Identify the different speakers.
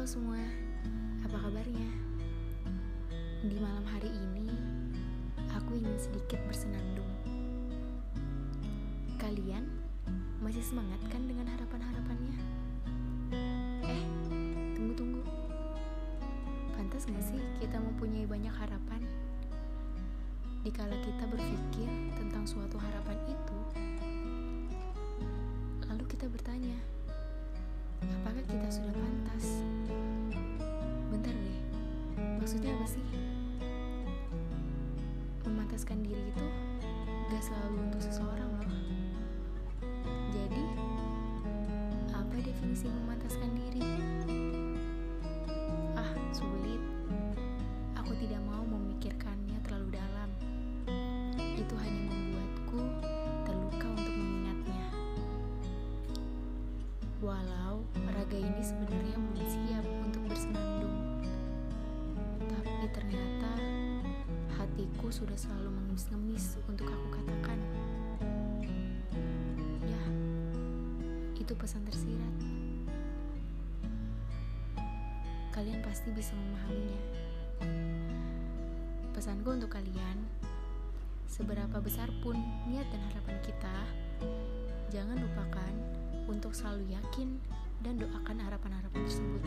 Speaker 1: Halo semua, apa kabarnya? Di malam hari ini, aku ingin sedikit bersenandung. Kalian masih semangat kan dengan harapan-harapannya? Eh, tunggu-tunggu. Pantas gak sih kita mempunyai banyak harapan? Dikala kita berpikir tentang suatu harapan itu, lalu kita bertanya, apakah kita sudah pantas? Maksudnya apa sih? Memantaskan diri itu gak selalu untuk seseorang loh. Jadi, apa definisi memantaskan diri? Ah, sulit. Aku tidak mau memikirkannya terlalu dalam. Itu hanya membuatku terluka untuk mengingatnya. Walau raga ini sebenarnya belum siap untuk bersenandung, sudah selalu mengemis-ngemis untuk aku katakan. Ya, itu pesan tersirat. Kalian pasti bisa memahaminya. Pesanku untuk kalian, seberapa besar pun niat dan harapan kita, jangan lupakan untuk selalu yakin dan doakan harapan-harapan tersebut.